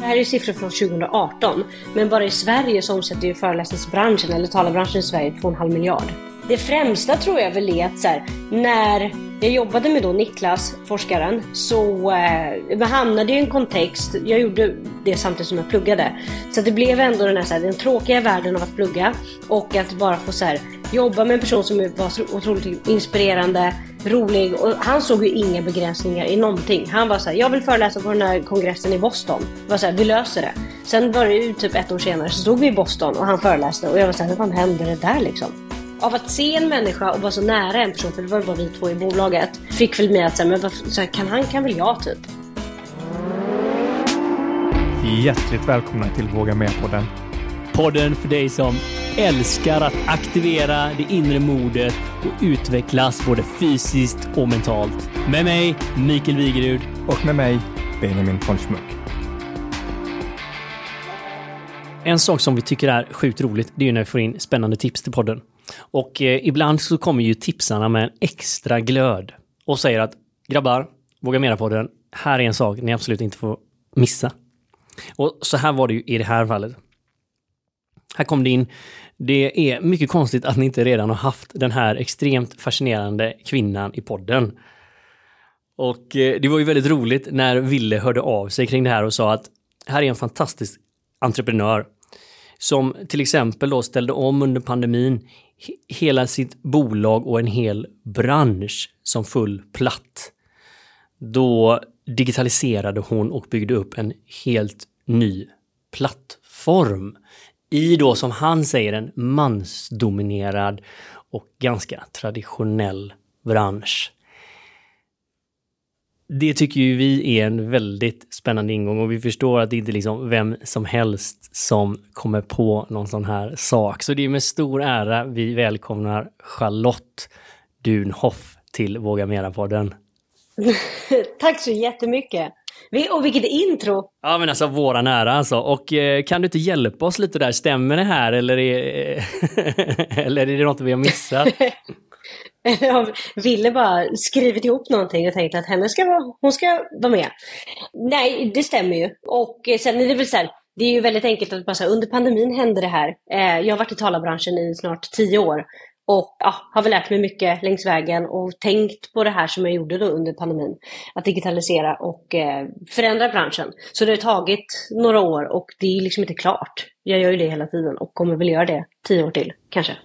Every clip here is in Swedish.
Det här är siffror från 2018, men bara i Sverige så omsätter ju föreläsningsbranschen, eller talarbranschen i Sverige, 2,5 miljard. Det främsta tror jag väl är att så här, när jag jobbade med då Niklas, forskaren, så eh, hamnade jag i en kontext, jag gjorde det samtidigt som jag pluggade. Så det blev ändå den här, så här, den tråkiga världen av att plugga och att bara få så här, jobba med en person som var så otroligt inspirerande, rolig och han såg ju inga begränsningar i någonting. Han var såhär, jag vill föreläsa på den här kongressen i Boston. Det var såhär, vi löser det. Sen var det ju typ ett år senare så stod vi i Boston och han föreläste och jag var såhär, vad fan hände det där liksom? Av att se en människa och vara så nära en person, för det var bara vi två i bolaget, fick väl mig att säga, men varför, så här, kan han kan väl jag typ. Hjärtligt välkomna till Våga Med-podden. Podden för dig som älskar att aktivera det inre modet och utvecklas både fysiskt och mentalt. Med mig, Mikael Wigerud. Och med mig, Benjamin von Schmuck. En sak som vi tycker är sjukt roligt, det är ju när vi får in spännande tips till podden. Och eh, ibland så kommer ju tipsarna med en extra glöd och säger att grabbar, våga mera podden. Här är en sak ni absolut inte får missa. Och så här var det ju i det här fallet. Här kom det in. Det är mycket konstigt att ni inte redan har haft den här extremt fascinerande kvinnan i podden. Och eh, det var ju väldigt roligt när Ville hörde av sig kring det här och sa att här är en fantastisk entreprenör som till exempel då ställde om under pandemin hela sitt bolag och en hel bransch som full platt. Då digitaliserade hon och byggde upp en helt ny plattform i då som han säger en mansdominerad och ganska traditionell bransch. Det tycker ju vi är en väldigt spännande ingång och vi förstår att det inte är liksom vem som helst som kommer på någon sån här sak. Så det är med stor ära vi välkomnar Charlotte Dunhoff till Våga Mera-podden. Tack så jättemycket! Och vilket intro! Ja men alltså våra nära alltså. Och eh, kan du inte hjälpa oss lite där? Stämmer det här eller är, eller är det något vi har missat? Jag ville bara skrivit ihop någonting och tänkte att henne ska vara, hon ska vara med. Nej, det stämmer ju. Och eh, sen är det väl så här, det är ju väldigt enkelt att bara säga, under pandemin hände det här. Eh, jag har varit i talarbranschen i snart tio år. Och ja, har väl lärt mig mycket längs vägen och tänkt på det här som jag gjorde då under pandemin. Att digitalisera och eh, förändra branschen. Så det har tagit några år och det är liksom inte klart. Jag gör ju det hela tiden och kommer väl göra det tio år till, kanske.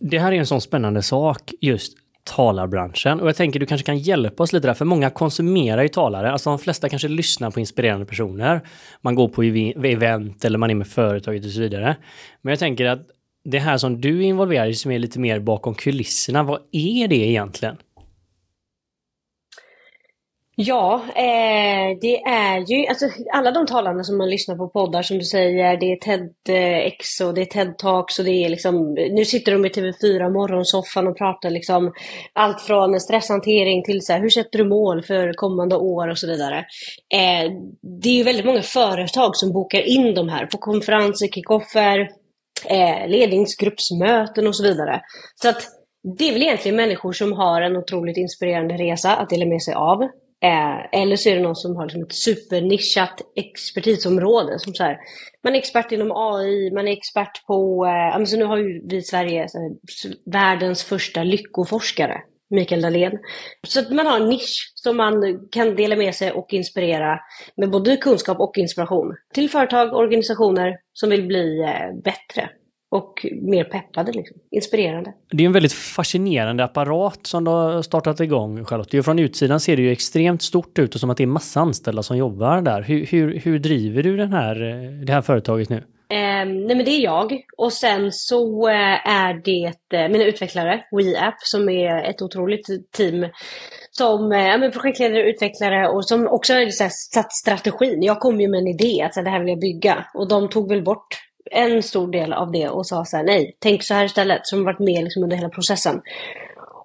Det här är en sån spännande sak, just talarbranschen. Och jag tänker du kanske kan hjälpa oss lite där, för många konsumerar ju talare. Alltså de flesta kanske lyssnar på inspirerande personer. Man går på event eller man är med företaget och så vidare. Men jag tänker att det här som du är involverad i som är lite mer bakom kulisserna, vad är det egentligen? Ja, eh, det är ju alltså, alla de talarna som man lyssnar på poddar som du säger, det är TEDx och det är TED Talks och det är liksom, nu sitter de i TV4 morgonsoffan och pratar liksom allt från stresshantering till så här, hur sätter du mål för kommande år och så vidare. Eh, det är ju väldigt många företag som bokar in de här på konferenser, kickoffer, eh, ledningsgruppsmöten och så vidare. Så att det är väl egentligen människor som har en otroligt inspirerande resa att dela med sig av. Eh, eller så är det någon som har liksom ett supernischat expertisområde. Som så här, man är expert inom AI, man är expert på... Eh, alltså nu har ju vi i Sverige här, världens första lyckoforskare, Mikael Dahlén. Så att man har en nisch som man kan dela med sig och inspirera med både kunskap och inspiration till företag och organisationer som vill bli eh, bättre och mer peppade, liksom. inspirerande. Det är en väldigt fascinerande apparat som du har startat igång, Charlotte. Från utsidan ser det ju extremt stort ut och som att det är massa anställda som jobbar där. Hur, hur, hur driver du den här, eh, det här företaget nu? Eh, nej men det är jag och sen så eh, är det eh, mina utvecklare, WeApp, som är ett otroligt team som eh, projektledare och utvecklare och som också har satt strategin. Jag kom ju med en idé att så här, det här vill jag bygga och de tog väl bort en stor del av det och sa så här, nej, tänk så här istället, som varit med liksom under hela processen.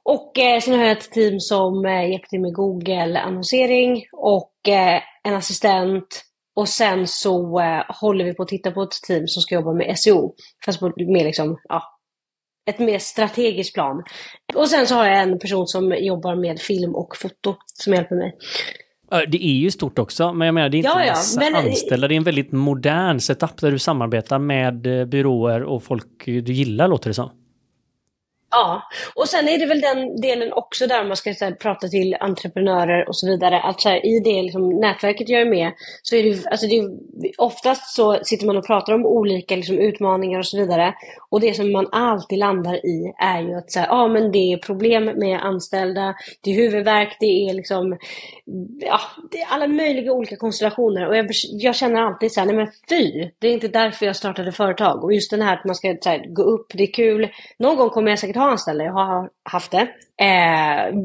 Och eh, sen har jag ett team som eh, hjälper till med Google-annonsering och eh, en assistent. Och sen så eh, håller vi på att titta på ett team som ska jobba med SEO. Fast på mer liksom, ja, ett mer strategiskt plan. Och sen så har jag en person som jobbar med film och foto som hjälper mig. Det är ju stort också, men jag menar det är inte Ja, ja, men- anställda. Det är en väldigt modern setup där du samarbetar med eh, byråer och folk du gillar, låter det som. Ja, och sen är det väl den delen också där man ska här, prata till entreprenörer och så vidare. Att så här, i det liksom, nätverket jag är med så är det, alltså det är, oftast så sitter man och pratar om olika liksom, utmaningar och så vidare. Och det som man alltid landar i är ju att så här, ja, men det är problem med anställda, det är huvudvärk, det är liksom ja, det är alla möjliga olika konstellationer. Och jag, jag känner alltid så här, nej men fy, det är inte därför jag startade företag. Och just den här att man ska så här, gå upp, det är kul. Någon gång kommer jag säkert ha anställda, jag har haft det. Eh,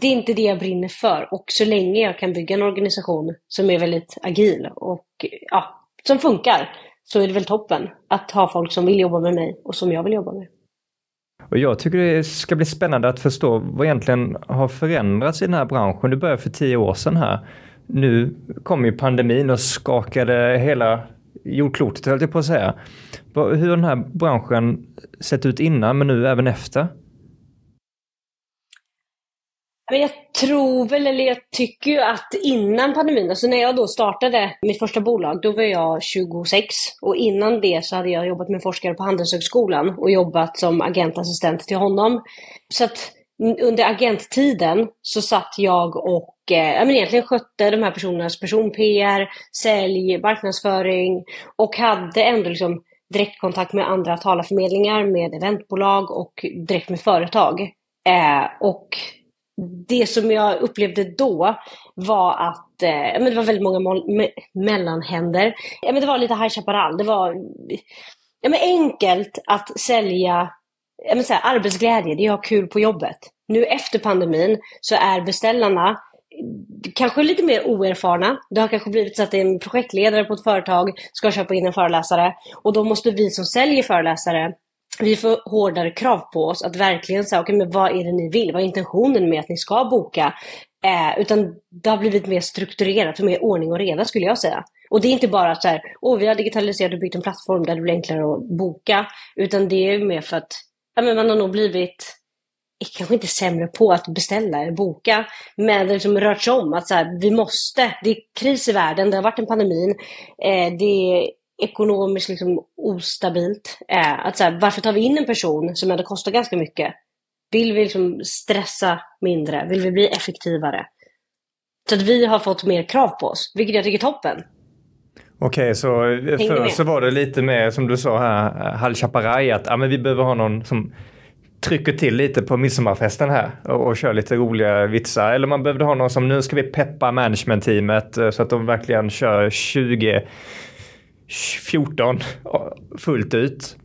det är inte det jag brinner för. Och så länge jag kan bygga en organisation som är väldigt agil och ja, som funkar, så är det väl toppen att ha folk som vill jobba med mig och som jag vill jobba med. Och jag tycker det ska bli spännande att förstå vad egentligen har förändrats i den här branschen. Du började för tio år sedan här. Nu kom ju pandemin och skakade hela jordklotet höll jag på att säga. Hur har den här branschen sett ut innan men nu även efter? Jag tror väl, eller jag tycker ju att innan pandemin, alltså när jag då startade mitt första bolag, då var jag 26. Och innan det så hade jag jobbat med forskare på Handelshögskolan och jobbat som agentassistent till honom. Så att under agenttiden så satt jag och eh, men egentligen skötte de här personernas person-PR, sälj, marknadsföring och hade ändå liksom direktkontakt med andra talarförmedlingar, med eventbolag och direkt med företag. Eh, och det som jag upplevde då var att eh, men det var väldigt många me- mellanhänder. Eh, men det var lite High Chaparral. Det var eh, men enkelt att sälja men så här, arbetsglädje, det är att ha kul på jobbet. Nu efter pandemin så är beställarna kanske lite mer oerfarna. Det har kanske blivit så att det är en projektledare på ett företag ska köpa in en föreläsare och då måste vi som säljer föreläsare vi får hårdare krav på oss att verkligen säga, okej men vad är det ni vill? Vad är intentionen med att ni ska boka? Eh, utan det har blivit mer strukturerat och mer ordning och reda skulle jag säga. Och det är inte bara så här, åh vi har digitaliserat och byggt en plattform där det blir enklare att boka. Utan det är mer för att ja, men man har nog blivit eh, kanske inte sämre på att beställa eller boka, men det har liksom rört sig om att så här, vi måste, det är kris i världen, det har varit en pandemi. eh, det är ekonomiskt liksom ostabilt. Eh, att så här, varför tar vi in en person som ändå kostar ganska mycket? Vill vi liksom stressa mindre? Vill vi bli effektivare? Så att vi har fått mer krav på oss, vilket jag tycker är toppen. Okej, så förr så var det lite mer som du sa här, Hal att ja, men vi behöver ha någon som trycker till lite på midsommarfesten här och, och kör lite roliga vitsar. Eller man behövde ha någon som, nu ska vi peppa managementteamet eh, så att de verkligen kör 2014 fullt ut.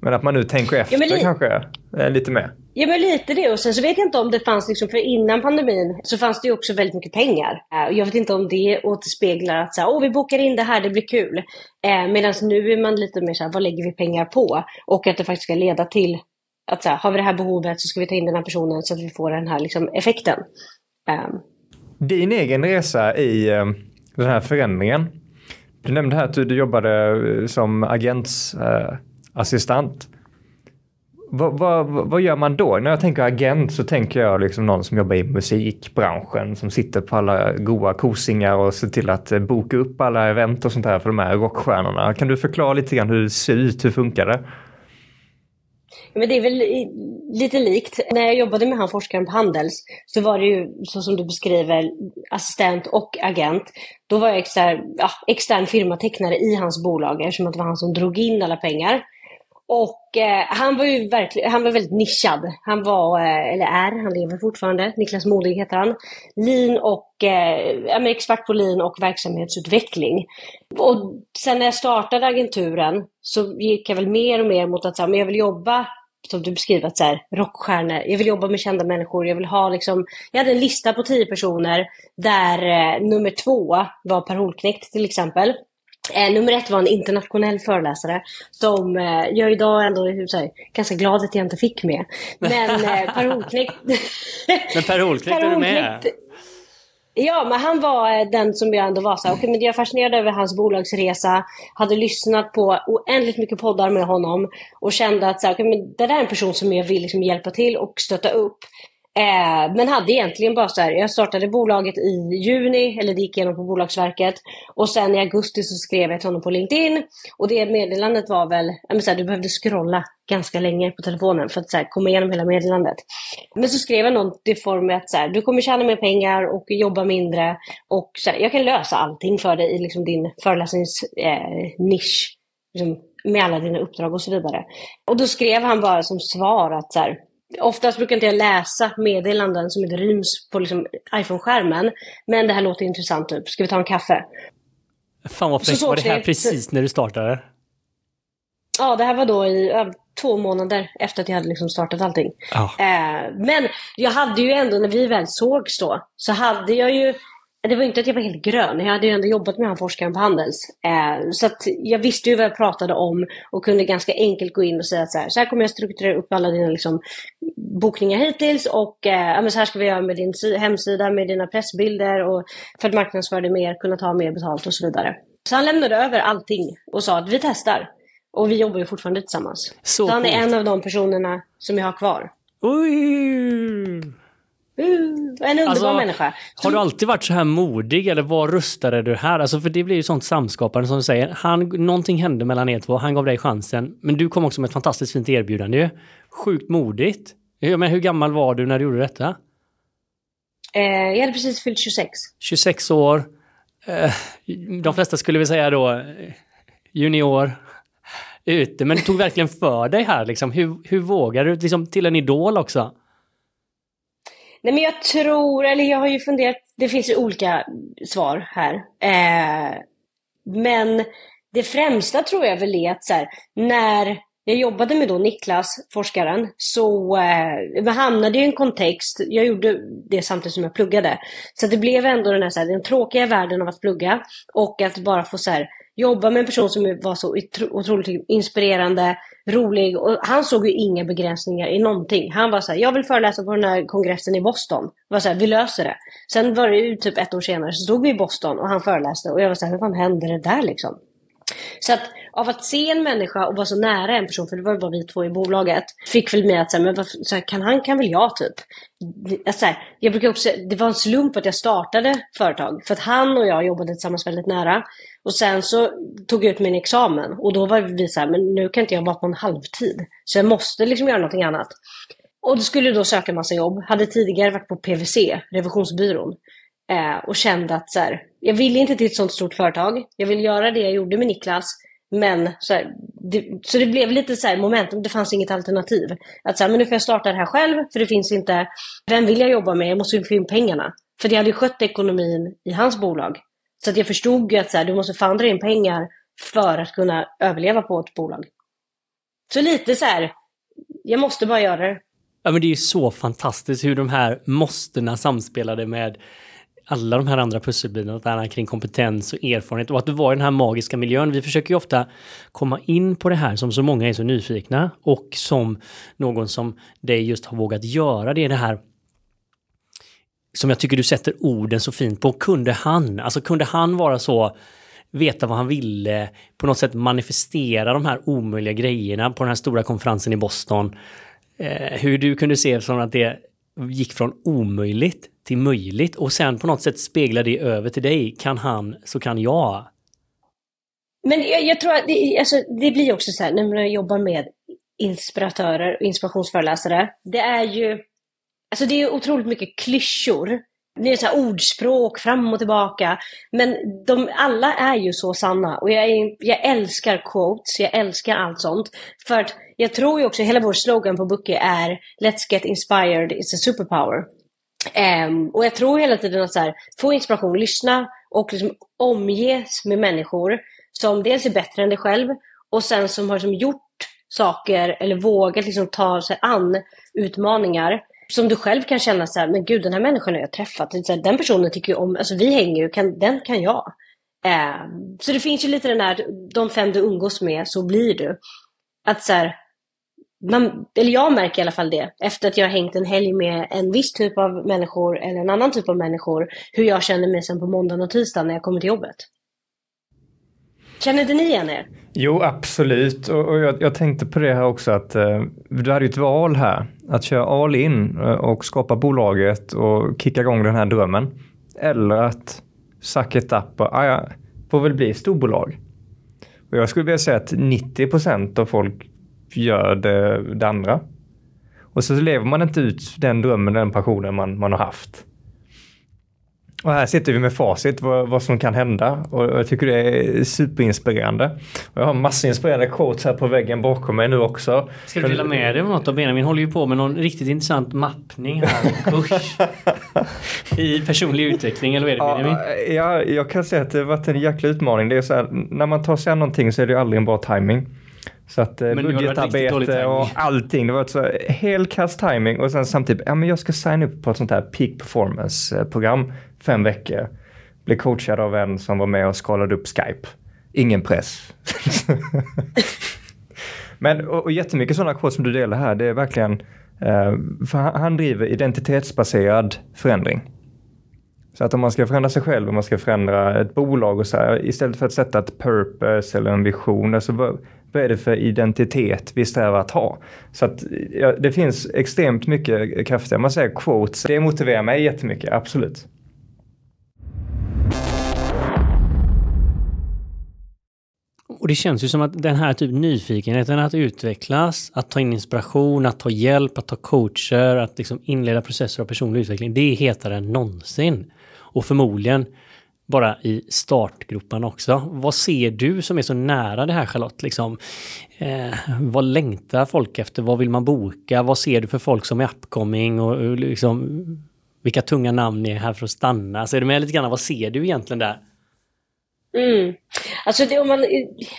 Men att man nu tänker efter men li- kanske eh, lite mer. Ja men lite det och sen så vet jag inte om det fanns liksom, för innan pandemin så fanns det ju också väldigt mycket pengar. Eh, jag vet inte om det återspeglar att så här, åh vi bokar in det här, det blir kul. Eh, Medan nu är man lite mer så här, vad lägger vi pengar på? Och att det faktiskt ska leda till att så här, har vi det här behovet så ska vi ta in den här personen så att vi får den här liksom, effekten. Eh, Din egen resa i eh, den här förändringen. Du nämnde här att du, du jobbade eh, som agentsassistent. Vad, vad, vad gör man då? När jag tänker agent så tänker jag liksom någon som jobbar i musikbranschen som sitter på alla goa kosingar och ser till att eh, boka upp alla event och sånt här för de här rockstjärnorna. Kan du förklara lite grann hur det ser ut? Hur funkar det? Men det är väl lite likt. När jag jobbade med han forskaren på Handels så var det ju så som du beskriver assistent och agent. Då var jag extern, ja, extern firmatecknare i hans bolag eftersom det var han som drog in alla pengar. Och eh, han var ju verkligen, han var väldigt nischad. Han var, eh, eller är, han lever fortfarande, Niklas Modig heter han. Lean och, eh, expert på lean och verksamhetsutveckling. Och sen när jag startade agenturen så gick jag väl mer och mer mot att så här, men jag vill jobba som du beskriver, att så här, rockstjärnor. Jag vill jobba med kända människor. Jag vill ha liksom, jag hade en lista på tio personer där eh, nummer två var Per Holknekt till exempel. Eh, nummer ett var en internationell föreläsare som eh, jag idag ändå är så här, ganska glad att jag inte fick med. Men eh, Per Holknekt... Men Per Holknekt är du med? Ja, men han var eh, den som jag ändå var så här, okej, men jag är fascinerad över hans bolagsresa, hade lyssnat på oändligt mycket poddar med honom och kände att så här, okej, men det där är en person som jag vill liksom hjälpa till och stötta upp. Eh, men hade egentligen bara så här, jag startade bolaget i juni, eller det gick igenom på Bolagsverket. Och sen i augusti så skrev jag till honom på LinkedIn. Och det meddelandet var väl, jag så här, du behövde scrolla ganska länge på telefonen för att så här, komma igenom hela meddelandet. Men så skrev jag något i form av att så här, du kommer tjäna mer pengar och jobba mindre. Och så här, jag kan lösa allting för dig i liksom din föreläsningsnisch. Eh, liksom, med alla dina uppdrag och så vidare. Och då skrev han bara som svar att så här, Oftast brukar inte jag läsa meddelanden som inte ryms på liksom iPhone-skärmen. Men det här låter intressant typ. Ska vi ta en kaffe? Fan vad fräckt. Var det här precis när du startade? Ja, det här var då i ö, två månader efter att jag hade liksom startat allting. Oh. Eh, men jag hade ju ändå, när vi väl sågs då, så hade jag ju det var inte att jag var helt grön. Jag hade ju ändå jobbat med han forskaren på Handels. Eh, så att jag visste ju vad jag pratade om och kunde ganska enkelt gå in och säga att så här, så här kommer jag strukturera upp alla dina liksom, bokningar hittills och eh, så här ska vi göra med din hemsida, med dina pressbilder och för att marknadsföra dig mer, kunna ta mer betalt och så vidare. Så han lämnade över allting och sa att vi testar. Och vi jobbar ju fortfarande tillsammans. Så, så han är en av de personerna som jag har kvar. Oj! Uh, en underbar alltså, människa. Har du alltid varit så här modig eller var rustade du här? Alltså för det blir ju sånt samskapande som du säger. Han, någonting hände mellan er två, han gav dig chansen. Men du kom också med ett fantastiskt fint erbjudande ju. Sjukt modigt. Men hur gammal var du när du gjorde detta? Eh, jag hade precis fyllt 26. 26 år. Eh, de flesta skulle väl säga då eh, junior ute, men du tog verkligen för dig här liksom. Hur, hur vågar du? Liksom till en idol också? Nej men jag tror, eller jag har ju funderat, det finns ju olika svar här. Eh, men det främsta tror jag väl är att så här, när jag jobbade med då Niklas, forskaren, så eh, hamnade i en kontext, jag gjorde det samtidigt som jag pluggade. Så det blev ändå den här, så här, den tråkiga världen av att plugga och att bara få så här, jobba med en person som var så otroligt inspirerande, rolig och han såg ju inga begränsningar i någonting. Han var så här, jag vill föreläsa på den här kongressen i Boston. var så här, vi löser det. Sen var det ju typ ett år senare så stod vi i Boston och han föreläste och jag var så här, hur fan hände det där liksom? Så att av att se en människa och vara så nära en person, för det var ju bara vi två i bolaget, fick väl mig att säga, men varför, så här, kan han kan väl jag typ. Alltså så här, jag brukar också, det var en slump att jag startade företag, för att han och jag jobbade tillsammans väldigt nära. Och sen så tog jag ut min examen och då var vi så här, men nu kan inte jag vara på en halvtid. Så jag måste liksom göra någonting annat. Och då skulle då söka massa jobb. Hade tidigare varit på PVC, revisionsbyrån. Eh, och kände att så här, jag ville inte till ett sånt stort företag. Jag vill göra det jag gjorde med Niklas. Men så, här, det, så det blev lite så här momentum, det fanns inget alternativ. Att så här, men nu får jag starta det här själv, för det finns inte, vem vill jag jobba med? Jag måste ju få in pengarna. För jag hade ju skött ekonomin i hans bolag. Så att jag förstod ju att så här, du måste fan dra in pengar för att kunna överleva på ett bolag. Så lite så här, jag måste bara göra det. Ja men det är ju så fantastiskt hur de här måstena samspelade med alla de här andra pusselbitarna kring kompetens och erfarenhet och att du var i den här magiska miljön. Vi försöker ju ofta komma in på det här som så många är så nyfikna och som någon som dig just har vågat göra det, är det här som jag tycker du sätter orden så fint på. Kunde han, alltså kunde han vara så veta vad han ville, på något sätt manifestera de här omöjliga grejerna på den här stora konferensen i Boston. Eh, hur du kunde se som att det gick från omöjligt till möjligt och sen på något sätt spegla det över till dig. Kan han så kan jag. Men jag, jag tror att det, alltså, det blir också så här när man jobbar med inspiratörer och inspirationsföreläsare. Det är ju Alltså det är otroligt mycket klyschor. Det är så här ordspråk fram och tillbaka. Men de alla är ju så sanna. Och jag, är, jag älskar quotes, jag älskar allt sånt. För att jag tror ju också, hela vår slogan på Bookie är Let's get inspired, it's a superpower. Um, och jag tror hela tiden att så här, få inspiration, lyssna och liksom omges med människor som dels är bättre än dig själv och sen som har liksom gjort saker eller vågat liksom ta sig an utmaningar som du själv kan känna så här, men gud den här människan har jag träffat. den personen tycker ju om, alltså vi hänger ju, kan, den kan jag. Um, så det finns ju lite den här, de fem du umgås med, så blir du. Att så här, man, eller jag märker i alla fall det, efter att jag har hängt en helg med en viss typ av människor eller en annan typ av människor, hur jag känner mig sen på måndag och tisdag när jag kommer till jobbet. Känner inte ni igen er? Jo, absolut. Och, och jag, jag, tänkte på det här också att eh, du hade ju ett val här. Att köra all in eh, och skapa bolaget och kicka igång den här drömmen. Eller att suck it up och ah, ja, får väl bli storbolag. Och jag skulle vilja säga att 90 procent av folk gör det, det andra. Och så lever man inte ut den drömmen, den passionen man, man har haft. Och här sitter vi med facit vad, vad som kan hända och jag tycker det är superinspirerande. Och jag har massor inspirerande quotes här på väggen bakom mig nu också. Ska du dela med dig av något av Benjamin håller ju på med någon riktigt intressant mappning här, kurs i personlig utveckling eller vad är det Benjamin? Ja, jag kan säga att det har varit en jäkla utmaning. Det är så här, när man tar sig an någonting så är det aldrig en bra timing. Så att eh, budgetarbete och allting. Det var ett så helt kass timing och sen samtidigt, ja men jag ska signa upp på ett sånt här peak performance program fem veckor. Blev coachad av en som var med och skalade upp Skype. Ingen press. men och, och jättemycket sådana kort som du delar här, det är verkligen, eh, för han, han driver identitetsbaserad förändring. Så att om man ska förändra sig själv, om man ska förändra ett bolag och så här, istället för att sätta ett purpose eller en vision, alltså vad, är det för identitet vi strävar att ha? Så att ja, det finns extremt mycket kraftiga, Man säger quotes, det motiverar mig jättemycket, absolut. Och det känns ju som att den här typ nyfikenheten att utvecklas, att ta in inspiration, att ta hjälp, att ta coacher, att liksom inleda processer av personlig utveckling, det är hetare än någonsin. Och förmodligen bara i startgroparna också. Vad ser du som är så nära det här Charlotte? Liksom, eh, vad längtar folk efter? Vad vill man boka? Vad ser du för folk som är upcoming? Och, och liksom, vilka tunga namn är här för att stanna? Så är du med lite grann, vad ser du egentligen där? Mm. Alltså det, om man,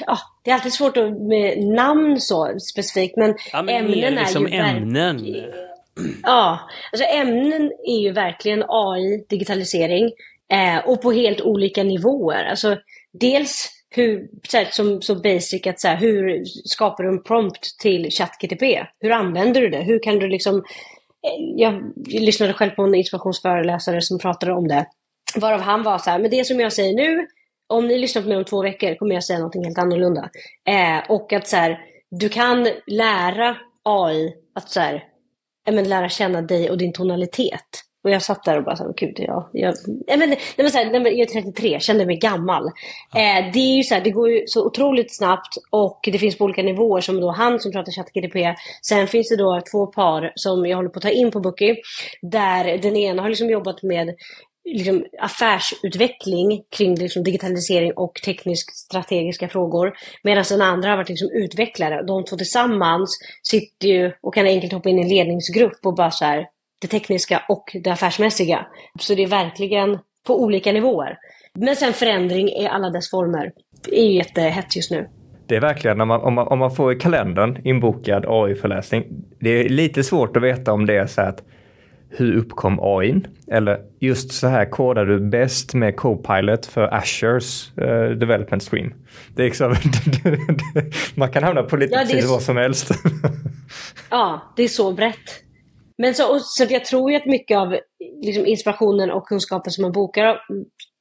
ja, det är alltid svårt att, med namn så specifikt, men, ja, men ämnen liksom är ju ämnen. Ja, alltså ämnen är ju verkligen AI, digitalisering eh, och på helt olika nivåer. Alltså dels hur, så här, som, så basic att så här, hur skapar du en prompt till ChatGTP? Hur använder du det? Hur kan du liksom... Eh, jag lyssnade själv på en inspirationsföreläsare som pratade om det. Varav han var så här, men det som jag säger nu om ni lyssnar på mig om två veckor kommer jag säga någonting helt annorlunda. Eh, och att så här, du kan lära AI att så här, eh, men, lära känna dig och din tonalitet. Och jag satt där och bara, så gud, ja, jag, jag, men, nej, men, så här, nej, men, jag är 33, kände mig gammal. Eh, det är ju så här, det går ju så otroligt snabbt och det finns på olika nivåer som då han som pratar ChatGDP. Sen finns det då två par som jag håller på att ta in på Bookie. Där den ena har liksom jobbat med liksom, affärsutveckling kring liksom, digitalisering och teknisk strategiska frågor. Medan den andra har varit liksom, utvecklare. De två tillsammans sitter ju och kan enkelt hoppa in i en ledningsgrupp och bara så här, det tekniska och det affärsmässiga. Så det är verkligen på olika nivåer. Men sen förändring i alla dess former. Det är jättehett just nu. Det är verkligen, om man, om man, om man får i kalendern inbokad AI-föreläsning, det är lite svårt att veta om det är så att hur uppkom AI? Eller just så här kodar du bäst med Copilot för Azures uh, development stream. Det är liksom, man kan hamna på lite ja, precis vad som helst. ja, det är så brett. Men så, så jag tror ju att mycket av liksom, inspirationen och kunskapen som man bokar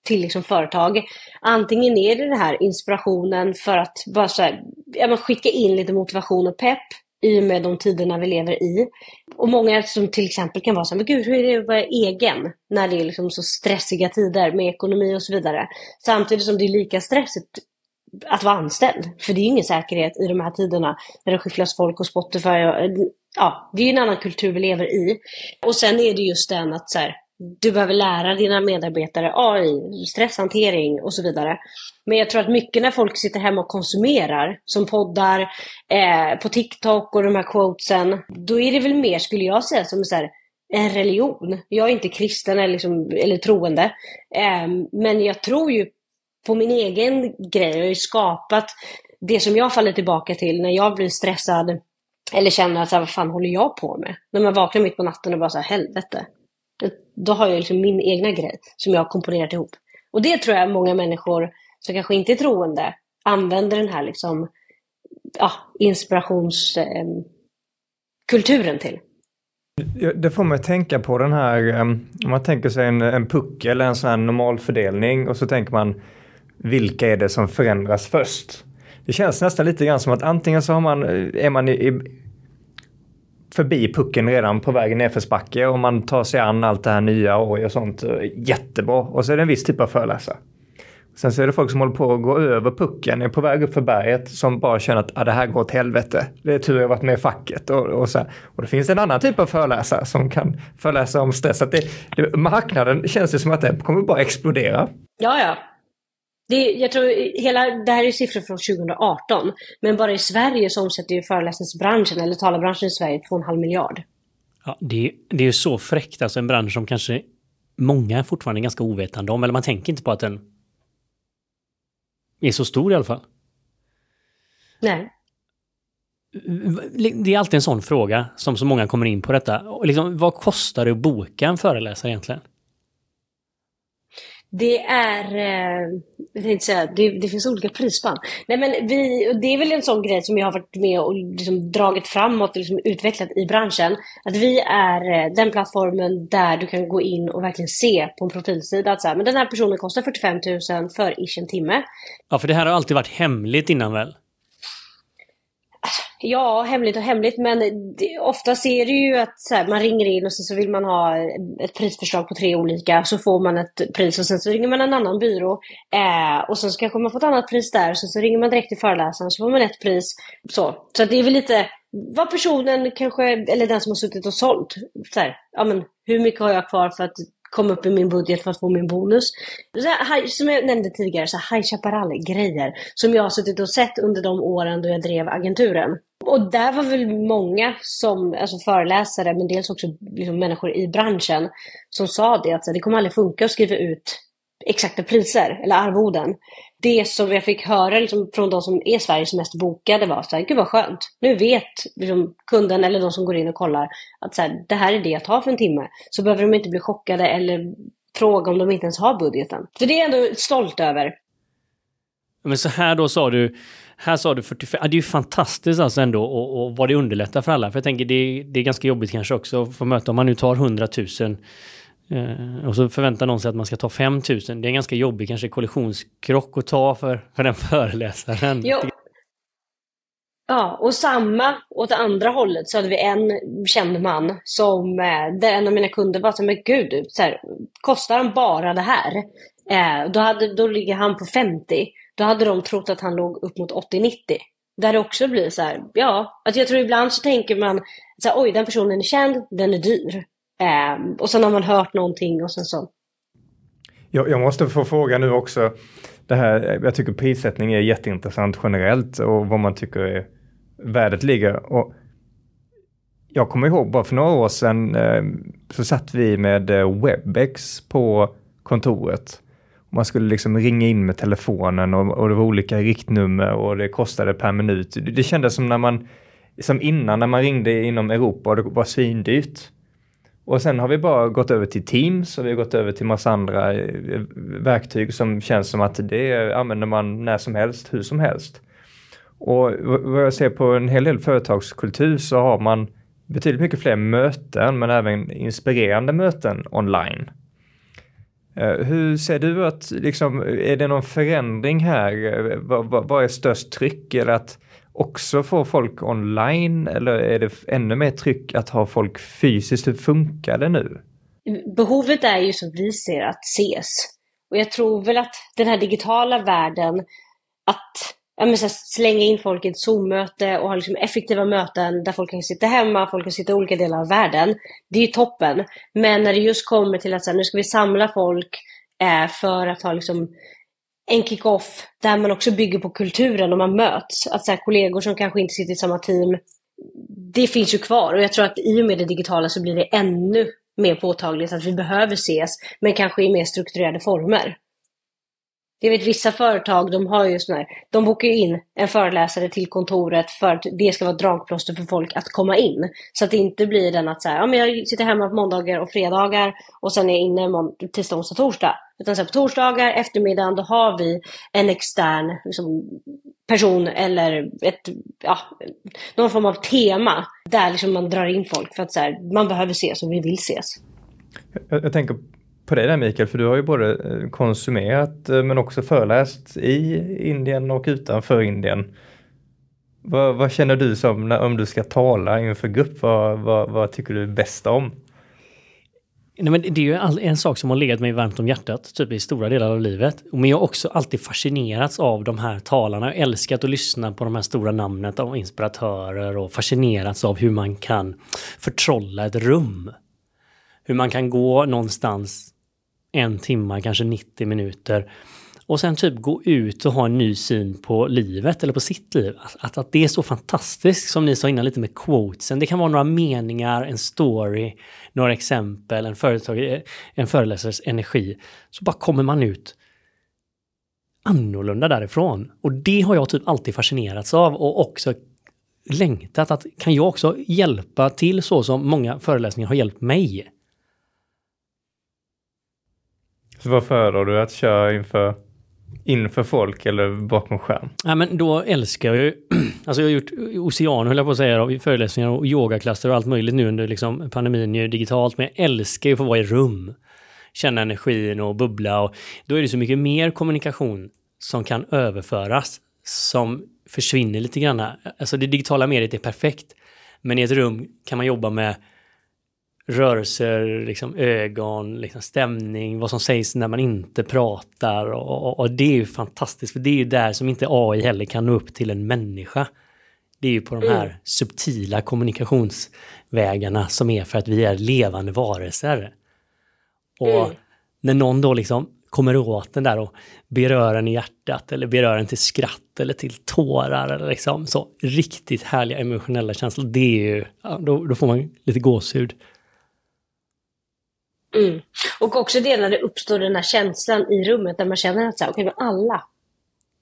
till liksom, företag, antingen är det den här inspirationen för att bara så här, ja, skicka in lite motivation och pepp i och med de tiderna vi lever i. Och många som till exempel kan vara så här, men gud hur är det att vara egen när det är liksom så stressiga tider med ekonomi och så vidare. Samtidigt som det är lika stressigt att vara anställd. För det är ingen säkerhet i de här tiderna när det skifflas folk och Spotify. Och, ja, det är en annan kultur vi lever i. Och sen är det just den att så här, du behöver lära dina medarbetare AI, stresshantering och så vidare. Men jag tror att mycket när folk sitter hemma och konsumerar, som poddar, eh, på TikTok och de här quotesen, då är det väl mer, skulle jag säga, som så här, en religion. Jag är inte kristen eller, liksom, eller troende. Eh, men jag tror ju på min egen grej. Jag har ju skapat det som jag faller tillbaka till när jag blir stressad eller känner att så här, vad fan håller jag på med? När man vaknar mitt på natten och bara så här, helvete. Då har jag liksom min egna grej som jag har komponerat ihop. Och det tror jag många människor som kanske inte är troende använder den här liksom, ja, inspirationskulturen eh, till. Det får mig att tänka på den här, om man tänker sig en, en puckel, en sån här normalfördelning och så tänker man vilka är det som förändras först? Det känns nästan lite grann som att antingen så har man, eh, är man i, förbi pucken redan på vägen nedförsbacke och man tar sig an allt det här nya och sånt eh, jättebra. Och så är det en viss typ av föreläsare. Sen så är det folk som håller på att gå över pucken, är på väg upp för berget, som bara känner att ah, det här går åt helvete. Det är tur jag varit med i facket. Och, och, så och det finns en annan typ av föreläsare som kan föreläsa om stress. Att det, det, marknaden känns det som att den kommer bara explodera. Ja, ja. Det, jag tror hela, det här är siffror från 2018, men bara i Sverige så omsätter ju föreläsningsbranschen, eller talarbranschen i Sverige, 2,5 miljard. Ja, det, det är ju så fräckt, alltså en bransch som kanske många fortfarande är ganska ovetande om, eller man tänker inte på att den är så stor i alla fall. Nej. Det är alltid en sån fråga som så många kommer in på detta. Liksom, vad kostar det att boka en föreläsare egentligen? Det är, eh, jag tänkte säga, det, det, finns olika prisspann. Nej men vi, det är väl en sån grej som jag har varit med och liksom dragit framåt och liksom utvecklat i branschen. Att vi är eh, den plattformen där du kan gå in och verkligen se på en profilsida att så här, men den här personen kostar 45 000 för ish en timme. Ja, för det här har alltid varit hemligt innan väl? Ja, hemligt och hemligt, men det, oftast är det ju att här, man ringer in och sen så vill man ha ett prisförslag på tre olika, så får man ett pris och sen så ringer man en annan byrå eh, och sen så kanske man får ett annat pris där, sen så ringer man direkt till föreläsaren så får man ett pris. Så, så det är väl lite vad personen kanske, eller den som har suttit och sålt, så här, ja men hur mycket har jag kvar för att komma upp i min budget för att få min bonus. Här, som jag nämnde tidigare, så High Chaparral-grejer som jag har suttit och sett under de åren då jag drev agenturen. Och där var väl många som, alltså föreläsare, men dels också liksom människor i branschen, som sa det att så, det kommer aldrig funka att skriva ut exakta priser eller arvoden. Det som jag fick höra liksom, från de som är Sveriges mest bokade var så här, gud vad skönt. Nu vet liksom, kunden eller de som går in och kollar att så här, det här är det jag tar för en timme. Så behöver de inte bli chockade eller fråga om de inte ens har budgeten. För det är jag ändå stolt över. Men så här då sa du, här sa du 45, ja, det är ju fantastiskt alltså ändå och, och vad det underlättar för alla. För jag tänker det, det är ganska jobbigt kanske också att få möta, om man nu tar 100 000 eh, och så förväntar någon sig att man ska ta 5 000. Det är en ganska jobbig kanske kollisionskrock att ta för, för den föreläsaren. Jo. Ja, och samma åt andra hållet så hade vi en känd man som, eh, där en av mina kunder så men gud, så här, kostar han bara det här? Eh, då, hade, då ligger han på 50 då hade de trott att han låg upp mot 80-90. Där det också blir så här, ja, att jag tror ibland så tänker man så här, oj, den personen är känd, den är dyr. Eh, och sen har man hört någonting och sen så. Jag, jag måste få fråga nu också, det här, jag tycker prissättning är jätteintressant generellt och vad man tycker är, värdet ligger. Och jag kommer ihåg bara för några år sedan eh, så satt vi med eh, Webex på kontoret man skulle liksom ringa in med telefonen och, och det var olika riktnummer och det kostade per minut. Det, det kändes som när man, som innan när man ringde inom Europa och det var svindyrt. Och sen har vi bara gått över till Teams och vi har gått över till massa andra eh, verktyg som känns som att det använder man när som helst, hur som helst. Och vad jag ser på en hel del företagskultur så har man betydligt mycket fler möten men även inspirerande möten online. Eh, hur ser du att, liksom, är det någon förändring här? Eh, vad, vad, vad är störst tryck? Eller att också få folk online eller är det ännu mer tryck att ha folk fysiskt? Hur funkar det nu? Behovet är ju som vi ser att ses. Och jag tror väl att den här digitala världen, att ja, men så slänga in folk i ett Zoom-möte och ha liksom effektiva möten där folk kan sitta hemma, folk kan sitta i olika delar av världen. Det är ju toppen. Men när det just kommer till att så här, nu ska vi samla folk eh, för att ha liksom en kick-off där man också bygger på kulturen och man möts. Att så här, kollegor som kanske inte sitter i samma team, det finns ju kvar. Och jag tror att i och med det digitala så blir det ännu mer påtagligt att vi behöver ses, men kanske i mer strukturerade former. Jag vet vissa företag, de har ju sådana här, de bokar in en föreläsare till kontoret för att det ska vara dragplåster för folk att komma in. Så att det inte blir den att så här, ja, men jag sitter hemma på måndagar och fredagar och sen är jag inne tisdag, onsdag, torsdag. Utan så här, på torsdagar, eftermiddagen, då har vi en extern liksom, person eller ett, ja, någon form av tema där liksom man drar in folk för att så här, man behöver ses och vi vill ses. Jag, jag tänker på dig där Mikael, för du har ju både eh, konsumerat eh, men också föreläst i Indien och utanför Indien. Vad, vad känner du som när, om du ska tala inför grupp? Vad, vad, vad tycker du är bäst om? Nej, men det är ju en sak som har legat mig varmt om hjärtat, typ i stora delar av livet. Men jag har också alltid fascinerats av de här talarna. Jag älskat att lyssna på de här stora namnen av inspiratörer och fascinerats av hur man kan förtrolla ett rum. Hur man kan gå någonstans en timme, kanske 90 minuter och sen typ gå ut och ha en ny syn på livet eller på sitt liv. Att, att det är så fantastiskt som ni sa innan lite med quotesen. Det kan vara några meningar, en story, några exempel, en, företag, en föreläsares energi. Så bara kommer man ut annorlunda därifrån. Och det har jag typ alltid fascinerats av och också längtat att kan jag också hjälpa till så som många föreläsningar har hjälpt mig. Så vad föredrar du att köra inför inför folk eller bakom skärm? Ja, men då älskar jag ju, alltså jag har gjort ocean höll jag på att säga, föreläsningar och yogaklasser och allt möjligt nu under liksom pandemin ju digitalt, men jag älskar ju att få vara i rum. Känna energin och bubbla och då är det så mycket mer kommunikation som kan överföras som försvinner lite grann. Alltså det digitala mediet är perfekt, men i ett rum kan man jobba med rörelser, liksom ögon, liksom stämning, vad som sägs när man inte pratar och, och, och, det är ju fantastiskt för det är ju där som inte AI heller kan nå upp till en människa. Det är ju på de här mm. subtila kommunikationsvägarna som är för att vi är levande varelser. Och mm. när någon då liksom kommer åt den där och berör en i hjärtat eller berör en till skratt eller till tårar eller liksom så riktigt härliga emotionella känslor, det är ju, ja, då, då får man lite gåshud. Mm. Och också det när det uppstår den här känslan i rummet där man känner att så här, okay, alla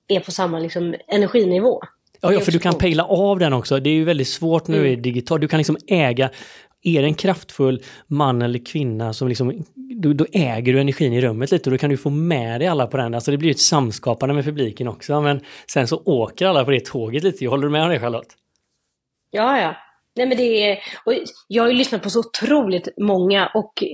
är på samma liksom, energinivå. Ja, ja, för du kan pejla av den också. Det är ju väldigt svårt när mm. är digital. Du kan liksom äga, är det en kraftfull man eller kvinna som liksom, då, då, äger du energin i rummet lite och då kan du få med dig alla på den. Alltså det blir ett samskapande med publiken också. Men sen så åker alla på det tåget lite. Håller du med om det Charlotte? Ja, ja. Nej, men det är, och jag har ju lyssnat på så otroligt många och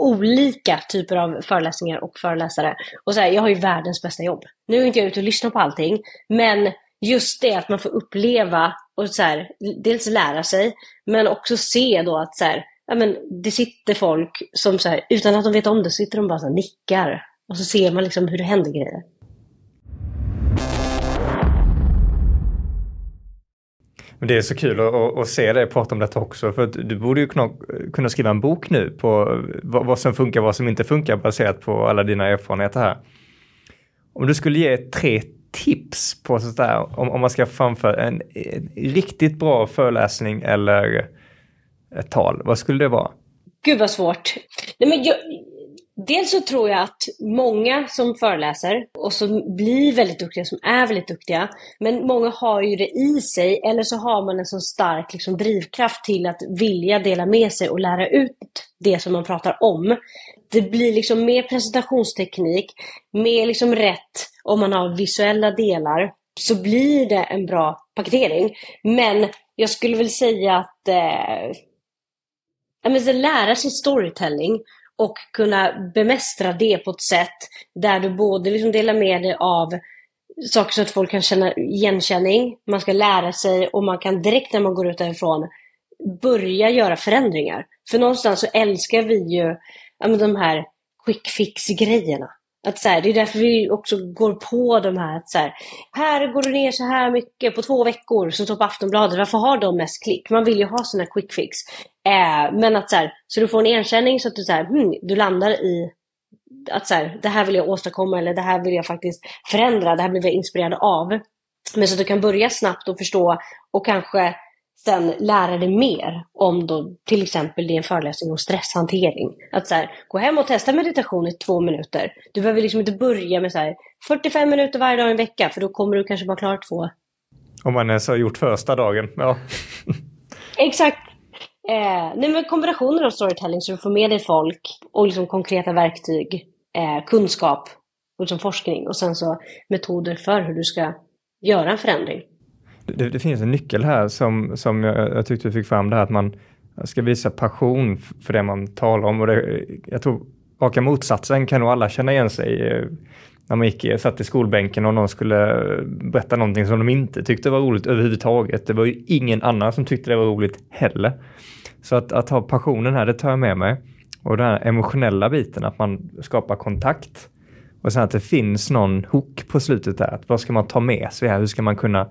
olika typer av föreläsningar och föreläsare. Och så här, jag har ju världens bästa jobb. Nu är inte jag ute och lyssnar på allting, men just det att man får uppleva och så här, dels lära sig, men också se då att så här, ja, men det sitter folk som så här, utan att de vet om det, sitter de bara så nickar. Och så ser man liksom hur det händer grejer. Men det är så kul att, att, se dig prata om detta också, för du borde ju kunna, kunna skriva en bok nu på vad, vad som funkar, vad som inte funkar baserat på alla dina erfarenheter här. Om du skulle ge tre tips på sådär, om, om man ska framföra en, en riktigt bra föreläsning eller ett tal, vad skulle det vara? Gud vad svårt. Nej, men jag, Dels så tror jag att många som föreläser och som blir väldigt duktiga, som är väldigt duktiga, men många har ju det i sig eller så har man en så stark liksom, drivkraft till att vilja dela med sig och lära ut det som man pratar om. Det blir liksom mer presentationsteknik, mer liksom rätt om man har visuella delar, så blir det en bra paketering. Men jag skulle väl säga att eh, lära sig storytelling och kunna bemästra det på ett sätt där du både liksom delar med dig av saker så att folk kan känna igenkänning, man ska lära sig och man kan direkt när man går ut därifrån börja göra förändringar. För någonstans så älskar vi ju ja, de här quick fix-grejerna. Att så här, det är därför vi också går på de här, att så här, här går du ner så här mycket på två veckor som står på Aftonbladet. Varför har de mest klick? Man vill ju ha sådana quick fix. Eh, men att så här, så du får en erkänning så att du, så här, hmm, du landar i att så här, det här vill jag åstadkomma eller det här vill jag faktiskt förändra. Det här blir jag inspirerad av. Men så att du kan börja snabbt och förstå och kanske sen lära dig mer om då till exempel din föreläsning om stresshantering. Att så här, gå hem och testa meditation i två minuter. Du behöver liksom inte börja med så här, 45 minuter varje dag i en vecka för då kommer du kanske bara klara två. Om man ens har gjort första dagen, ja. Exakt. Eh, nej, men kombinationen av storytelling så du får med dig folk och liksom konkreta verktyg, eh, kunskap och liksom forskning och sen så metoder för hur du ska göra en förändring. Det, det finns en nyckel här som, som jag, jag tyckte vi fick fram det här att man ska visa passion för det man talar om och det, jag tror raka motsatsen kan nog alla känna igen sig eh, när man gick, satt i skolbänken och någon skulle eh, berätta någonting som de inte tyckte var roligt överhuvudtaget. Det var ju ingen annan som tyckte det var roligt heller. Så att, att ha passionen här, det tar jag med mig. Och den här emotionella biten, att man skapar kontakt. Och sen att det finns någon hook på slutet där. Att vad ska man ta med sig här? Hur ska man kunna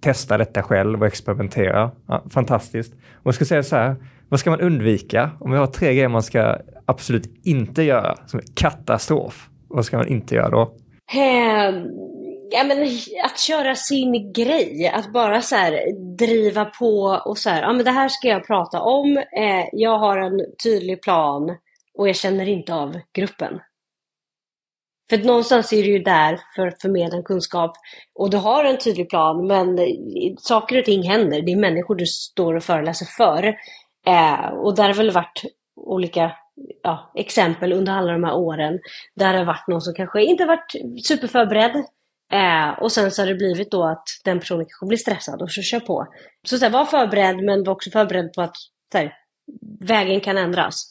testa detta själv och experimentera? Ja, fantastiskt. Och jag ska säga så här, vad ska man undvika? Om vi har tre grejer man ska absolut inte göra, som är katastrof. Vad ska man inte göra då? Eh, ja, men att köra sin grej, att bara så här, driva på och så här, ja men det här ska jag prata om, eh, jag har en tydlig plan och jag känner inte av gruppen. För någonstans är du ju där för att förmedla kunskap och du har en tydlig plan men saker och ting händer. Det är människor du står och föreläser för. Eh, och där har väl varit olika ja, exempel under alla de här åren där det har varit någon som kanske inte varit superförberedd. Eh, och sen så har det blivit då att den personen kanske blir stressad och så kör på. Så, så här, var förberedd men var också förberedd på att här, vägen kan ändras.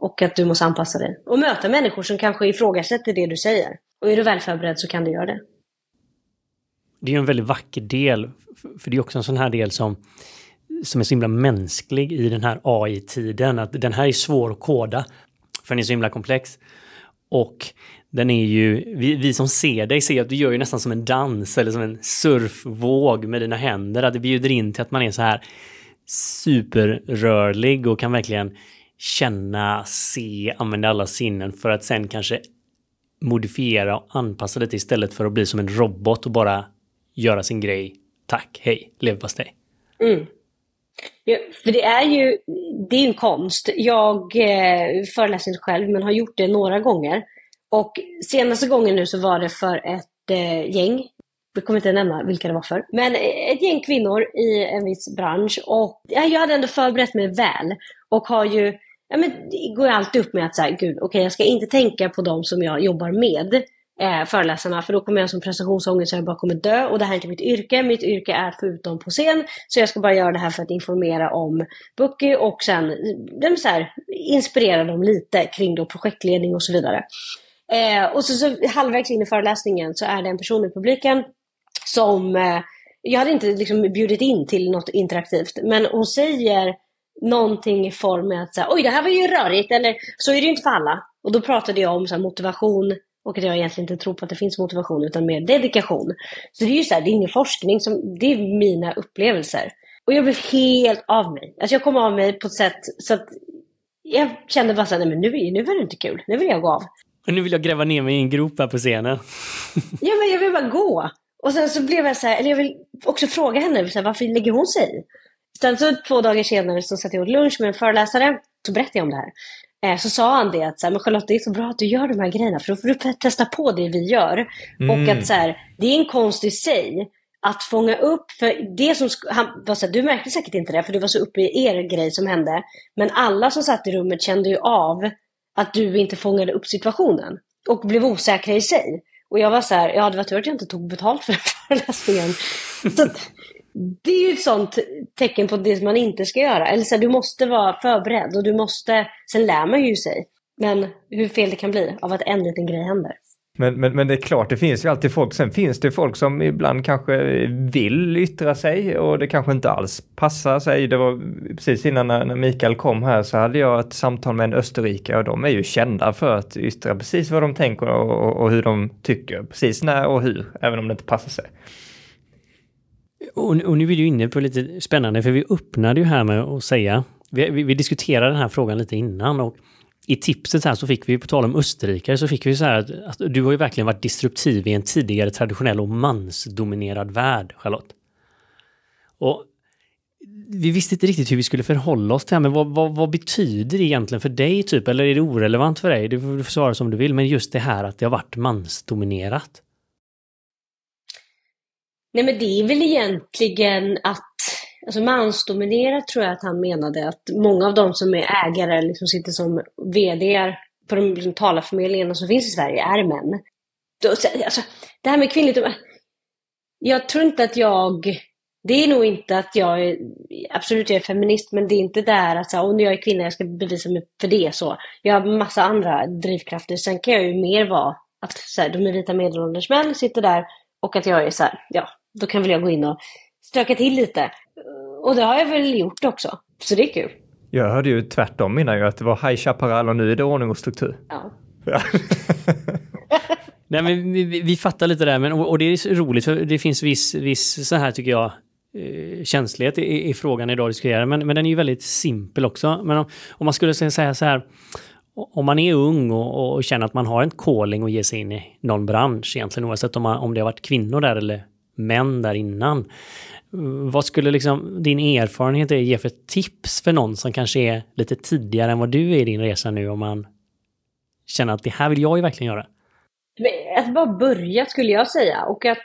Och att du måste anpassa dig. Och möta människor som kanske ifrågasätter det du säger. Och är du väl förberedd så kan du göra det. Det är ju en väldigt vacker del. För det är också en sån här del som, som är så himla mänsklig i den här AI-tiden. Att den här är svår att koda. För den är så himla komplex. Och den är ju, vi, vi som ser dig ser att du gör ju nästan som en dans eller som en surfvåg med dina händer. Att det bjuder in till att man är så här superrörlig och kan verkligen känna, se, använda alla sinnen för att sen kanske modifiera och anpassa det istället för att bli som en robot och bara göra sin grej. Tack, hej, leverpastej. Mm. Ja, för det är ju det är en konst. Jag eh, föreläser inte själv men har gjort det några gånger. Och senaste gången nu så var det för ett eh, gäng. Jag kommer inte nämna vilka det var för. Men ett gäng kvinnor i en viss bransch. Och ja, jag hade ändå förberett mig väl. Och har ju ja, men det går alltid upp med att säga, gud, okej, okay, jag ska inte tänka på dem som jag jobbar med, eh, föreläsarna, för då kommer jag som prestationsångest så jag bara kommer dö och det här är inte mitt yrke. Mitt yrke är att få ut dem på scen, så jag ska bara göra det här för att informera om Bucky och sen så här, inspirera dem lite kring då projektledning och så vidare. Eh, och så, så halvvägs in i föreläsningen så är det en person i publiken som eh, jag hade inte liksom bjudit in till något interaktivt, men hon säger någonting i form med att säga, oj det här var ju rörigt, eller så är det ju inte för alla. Och då pratade jag om så här, motivation och att jag egentligen inte tror på att det finns motivation utan mer dedikation. Så det är ju så här, det är ingen forskning, som, det är mina upplevelser. Och jag blev helt av mig. Alltså jag kom av mig på ett sätt så att jag kände bara såhär, nej men nu, nu var det inte kul, nu vill jag gå av. Och nu vill jag gräva ner mig i en grop här på scenen. ja men jag vill bara gå. Och sen så blev jag så här, eller jag vill också fråga henne, så här, varför lägger hon sig i? Sen så två dagar senare så satt jag åt lunch med en föreläsare. Så berättade jag om det här. Eh, så sa han det att så här, men Charlotte, det är så bra att du gör de här grejerna för då får du testa på det vi gör. Mm. Och att så här, det är en konst i sig att fånga upp, för det som han var så här, du märkte säkert inte det för du var så uppe i er grej som hände. Men alla som satt i rummet kände ju av att du inte fångade upp situationen och blev osäkra i sig. Och jag var så här, ja det var tur att jag inte tog betalt för den föreläsningen. Så det är ju ett sånt tecken på det som man inte ska göra. Eller så här, du måste vara förberedd och du måste, sen lär man ju sig. Men hur fel det kan bli av att en liten grej händer. Men, men, men det är klart, det finns ju alltid folk. Sen finns det folk som ibland kanske vill yttra sig och det kanske inte alls passar sig. Det var precis innan när, när Mikael kom här så hade jag ett samtal med en österrikare och de är ju kända för att yttra precis vad de tänker och, och, och hur de tycker. Precis när och hur, även om det inte passar sig. Och, och, nu är du inne på lite spännande, för vi öppnade ju här med att säga, vi, vi, vi diskuterade den här frågan lite innan och i tipset här så fick vi, på tal om österrikare, så fick vi så här att, att, du har ju verkligen varit disruptiv i en tidigare traditionell och mansdominerad värld, Charlotte. Och vi visste inte riktigt hur vi skulle förhålla oss till det här, men vad, vad, vad, betyder det egentligen för dig, typ? Eller är det orelevant för dig? Du får svara som du vill, men just det här att det har varit mansdominerat. Nej men det är väl egentligen att, alltså mansdominerat tror jag att han menade att många av de som är ägare, liksom sitter som vd på de liksom, talarförmedlingarna som finns i Sverige är män. Då, Alltså, det här med kvinnligt, jag tror inte att jag det är nog inte att jag är, absolut jag är feminist, men det är inte där att så om jag är kvinna, jag ska bevisa mig för det så. Jag har massa andra drivkrafter. Sen kan jag ju mer vara att så här, de är vita medelålders män, sitter där och att jag är så här, ja, då kan väl jag gå in och stöka till lite. Och det har jag väl gjort också, så det är kul. Jag hörde ju tvärtom innan ju att det var High Chaparral och nu är det ordning och struktur. Ja. Ja. Nej, men vi, vi, vi fattar lite där, men, och, och det är så roligt för det finns viss, viss så här tycker jag eh, känslighet i, i frågan idag att diskutera, men, men den är ju väldigt simpel också. Men om, om man skulle säga så här, om man är ung och, och, känner att man har en calling och ge sig in i någon bransch, egentligen oavsett om, man, om det har varit kvinnor där eller män där innan. Vad skulle liksom din erfarenhet ge för tips för någon som kanske är lite tidigare än vad du är i din resa nu om man känner att det här vill jag ju verkligen göra? Att bara börja skulle jag säga och att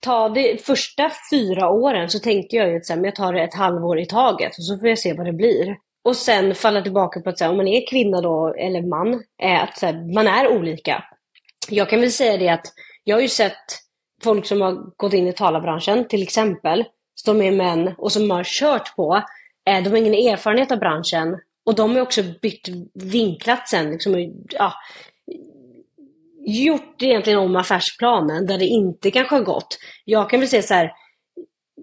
ta de första fyra åren så tänkte jag ju att jag tar det ett halvår i taget och så får jag se vad det blir. Och sen falla tillbaka på att här, om man är kvinna då, eller man, är att här, man är olika. Jag kan väl säga det att jag har ju sett folk som har gått in i talarbranschen till exempel, som är män och som har kört på, eh, de har ingen erfarenhet av branschen och de har också bytt vinklat sen. Liksom, ja, gjort egentligen om affärsplanen där det inte kanske har gått. Jag kan väl säga så här,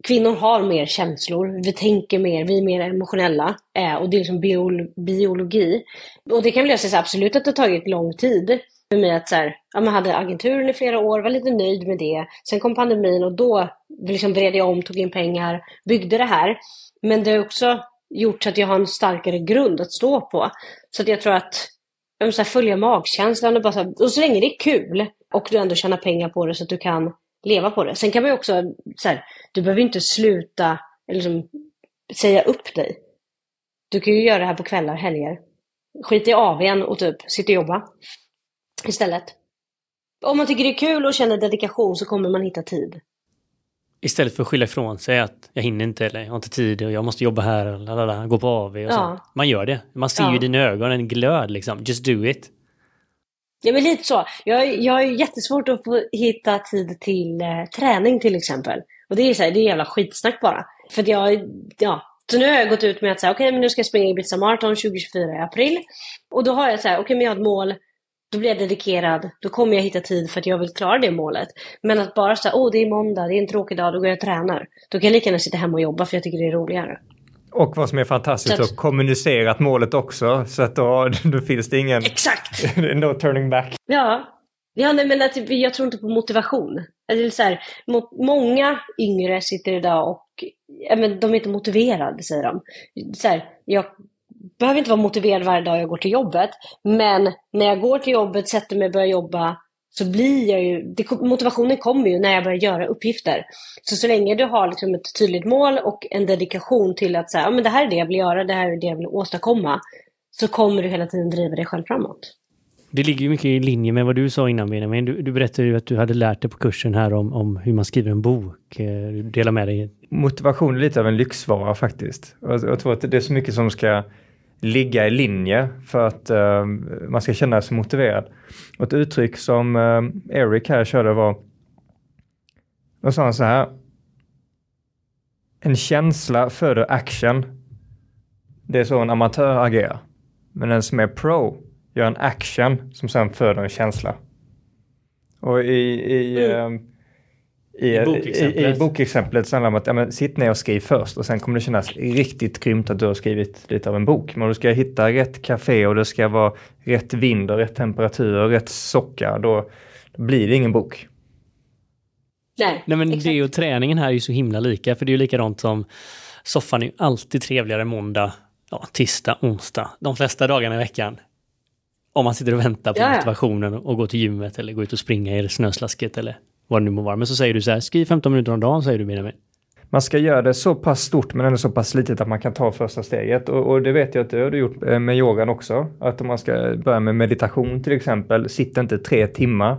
kvinnor har mer känslor, vi tänker mer, vi är mer emotionella eh, och det är liksom biologi. Och det kan väl jag säga absolut att det har tagit lång tid för mig att så här, ja, man hade agenturen i flera år, var lite nöjd med det. Sen kom pandemin och då liksom vred jag om, tog in pengar, byggde det här. Men det har också gjort så att jag har en starkare grund att stå på. Så att jag tror att jag så här, följa magkänslan och bara så här, och så länge det är kul och du ändå tjänar pengar på det så att du kan leva på det. Sen kan man ju också, så här, du behöver inte sluta eller liksom, säga upp dig. Du kan ju göra det här på kvällar, helger. Skit i AWn och typ sitta och jobba istället. Om man tycker det är kul och känner dedikation så kommer man hitta tid. Istället för att skylla ifrån sig att jag hinner inte eller jag har inte tid och jag måste jobba här och lalala, gå på AV och ja. så. Man gör det. Man ser ja. ju i dina ögon en glöd liksom. Just do it. Ja men lite så. Jag, jag har jättesvårt att få hitta tid till eh, träning till exempel. Och det är så här, det är jävla skitsnack bara. För att jag, ja. Så nu har jag gått ut med att säga okej okay, men nu ska jag springa Ibiza Marathon 2024 i april. Och då har jag så här, okej okay, men jag har ett mål då blir jag dedikerad, då kommer jag hitta tid för att jag vill klara det målet. Men att bara säga, åh det är måndag, det är en tråkig dag, då går jag och tränar. Då kan jag lika gärna sitta hemma och jobba för jag tycker det är roligare. Och vad som är fantastiskt, att, att kommunicerat målet också, så att då, då finns det ingen... Exakt! no turning back. Ja. Ja, nej, men att, jag tror inte på motivation. Alltså, så här, många yngre sitter idag och ja, men de är inte motiverade, säger de. Så här, jag behöver inte vara motiverad varje dag jag går till jobbet. Men när jag går till jobbet, sätter mig och börjar jobba, så blir jag ju, det, motivationen kommer ju när jag börjar göra uppgifter. Så så länge du har liksom ett tydligt mål och en dedikation till att säga, ja men det här är det jag vill göra, det här är det jag vill åstadkomma, så kommer du hela tiden driva dig själv framåt. Det ligger ju mycket i linje med vad du sa innan Benjamin. Du, du berättade ju att du hade lärt dig på kursen här om, om hur man skriver en bok. Eh, dela med dig. Motivation är lite av en lyxvara faktiskt. Jag tror att det är så mycket som ska ligga i linje för att uh, man ska känna sig motiverad. Och ett uttryck som uh, Eric här körde var, då sa han så här, en känsla föder action. Det är så en amatör agerar. Men den som är pro gör en action som sen föder en känsla. Och i, i mm. uh, i, I, bokexemplet. I, i bokexemplet så handlar det om att ja, men, sitt ner och skriv först och sen kommer det kännas riktigt grymt att du har skrivit lite av en bok. Men du ska hitta rätt café och det ska vara rätt vind och rätt temperatur och rätt socka. Då, då blir det ingen bok. Nej, Nej men exakt. det och träningen här är ju så himla lika för det är ju likadant som soffan är ju alltid trevligare måndag, ja, tisdag, onsdag, de flesta dagarna i veckan. Om man sitter och väntar på ja, motivationen och går till gymmet eller går ut och springa i snöslasket eller vad det nu må vara. Men så säger du så här, skriv 15 minuter om dagen, säger du Benjamin. Man ska göra det så pass stort men ändå så pass litet att man kan ta första steget. Och, och det vet jag att du har gjort eh, med yogan också. Att om man ska börja med meditation till exempel, sitt inte tre timmar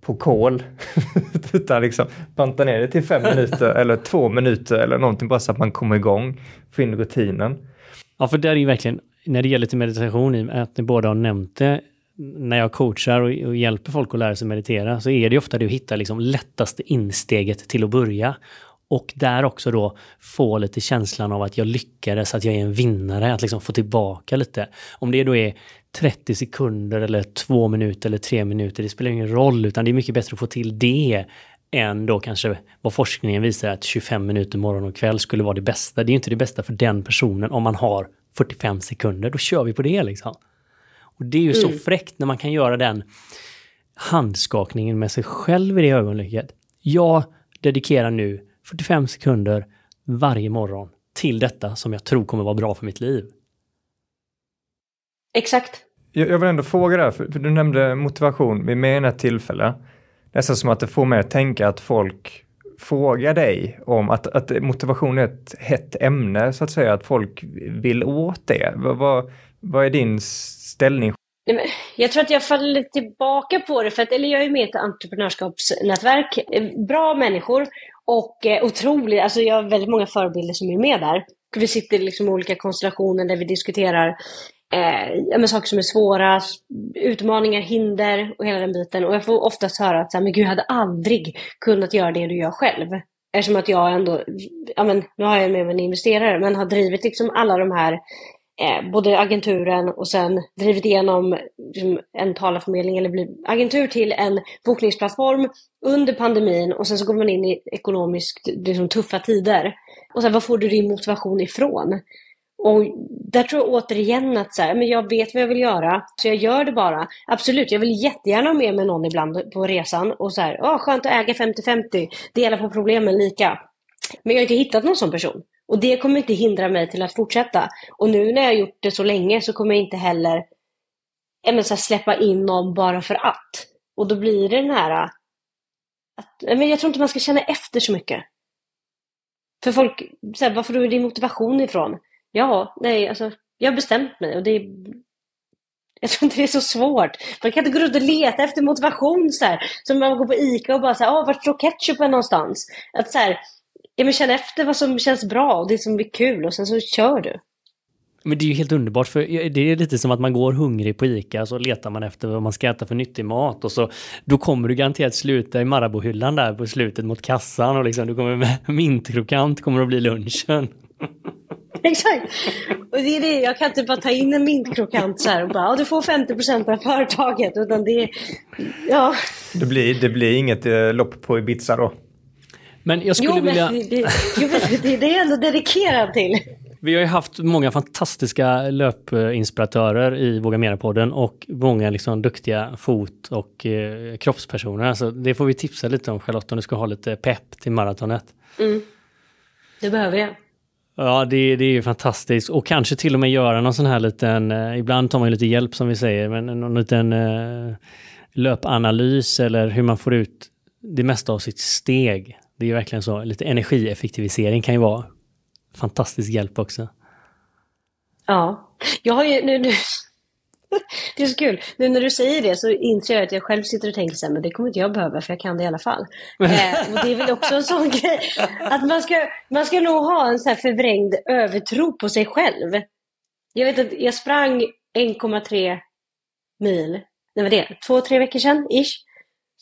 på kol. Utan liksom banta ner det till fem minuter eller två minuter eller någonting bara så att man kommer igång, får in rutinen. Ja, för det är ju verkligen, när det gäller till meditation, att ni båda har nämnt det, när jag coachar och, och, hjälper folk att lära sig meditera så är det ofta det att hitta liksom lättaste insteget till att börja. Och där också då få lite känslan av att jag lyckades, att jag är en vinnare, att liksom få tillbaka lite. Om det då är 30 sekunder eller 2 minuter eller 3 minuter, det spelar ingen roll, utan det är mycket bättre att få till det än då kanske vad forskningen visar att 25 minuter morgon och kväll skulle vara det bästa. Det är ju inte det bästa för den personen om man har 45 sekunder, då kör vi på det liksom. Och det är ju mm. så fräckt när man kan göra den handskakningen med sig själv i det ögonblicket. Jag dedikerar nu 45 sekunder varje morgon till detta som jag tror kommer vara bra för mitt liv. Exakt. Jag, jag vill ändå fråga där, för, för du nämnde motivation vid mer än ett tillfälle. Nästan som att det får mig att tänka att folk frågar dig om att, att motivation är ett hett ämne, så att säga, att folk vill åt det. Vad, vad, vad är din ställning? Jag tror att jag faller tillbaka på det, för att, eller jag är med i ett entreprenörskapsnätverk. Eh, bra människor och eh, otroligt, alltså jag har väldigt många förebilder som är med där. Vi sitter liksom i olika konstellationer där vi diskuterar eh, saker som är svåra, utmaningar, hinder och hela den biten. Och jag får oftast höra att så här, men gud, jag hade aldrig kunnat göra det du gör själv. Eftersom att jag ändå, ja men nu har jag med mig en investerare, men har drivit liksom alla de här eh, både agenturen och sen drivit igenom liksom, en talarförmedling eller agentur till en bokningsplattform under pandemin och sen så går man in i ekonomiskt liksom, tuffa tider. Och sen var får du din motivation ifrån? Och där tror jag återigen att så här, men jag vet vad jag vill göra, så jag gör det bara. Absolut, jag vill jättegärna ha med mig någon ibland på resan och så här, åh, skönt att äga 50-50, dela på problemen lika. Men jag har inte hittat någon sån person. Och det kommer inte hindra mig till att fortsätta. Och nu när jag har gjort det så länge så kommer jag inte heller jag så här, släppa in någon bara för att. Och då blir det den här att, men jag tror inte man ska känna efter så mycket. För folk, så här, varför är din motivation ifrån? Ja, nej, alltså, jag har bestämt mig och det är jag tror inte det är så svårt. Man kan inte gå runt och leta efter motivation så här. Som man går på ICA och bara så här, ah, vart står ketchupen någonstans? Att så här, ja, men känn efter vad som känns bra och det som blir kul och sen så kör du. Men det är ju helt underbart för det är lite som att man går hungrig på ICA så letar man efter vad man ska äta för nyttig mat och så då kommer du garanterat sluta i Marabou-hyllan där på slutet mot kassan och liksom du kommer med mintkrokant kommer att bli lunchen. Exakt. Och det är det, jag kan inte bara ta in en mintkrokant så här och bara, du får 50 procent av företaget. Utan det, ja. det, blir, det blir inget eh, lopp på Ibiza då? Men jag skulle jo, vilja... Men det, jo, det, det är ändå dedikerad till. Vi har ju haft många fantastiska löpinspiratörer i Våga Mera-podden och många liksom duktiga fot och eh, kroppspersoner. Så det får vi tipsa lite om Charlotte om du ska ha lite pepp till maratonet. Mm. Det behöver jag. Ja, det, det är ju fantastiskt. Och kanske till och med göra någon sån här liten, eh, ibland tar man ju lite hjälp som vi säger, men någon liten eh, löpanalys eller hur man får ut det mesta av sitt steg. Det är verkligen så. Lite energieffektivisering kan ju vara fantastisk hjälp också. Ja, jag har ju nu, nu det är så kul. Nu när du säger det så inser jag att jag själv sitter och tänker så här, men det kommer inte jag behöva för jag kan det i alla fall. eh, och det är väl också en sån grej att man ska, man ska nog ha en så här förvrängd övertro på sig själv. Jag vet att jag sprang 1,3 det var det, två, tre veckor sedan ish.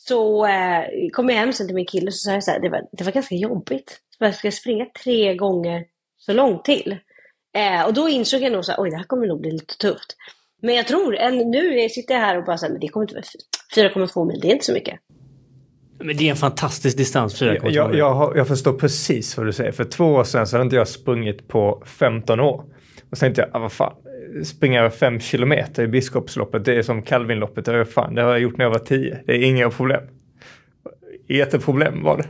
Så eh, kom jag hem sen till min kille och så sa jag så här, det var, det var ganska jobbigt. Så jag ska springa tre gånger så långt till. Eh, och då insåg jag nog så här, oj det här kommer nog bli lite tufft. Men jag tror, än nu sitter jag här och bara säger men det kommer inte vara 4,2 mil, det är inte så mycket. Men det är en fantastisk distans, 4,2 mil. Jag, jag, jag, förstår precis vad du säger. För två år sedan så hade inte jag sprungit på 15 år. Och så tänkte jag, ah, vad fan, springa 5 kilometer i Biskopsloppet, det är som Calvinloppet, det, fan, det har jag gjort när jag var 10. Det är inga problem. Jätteproblem var det.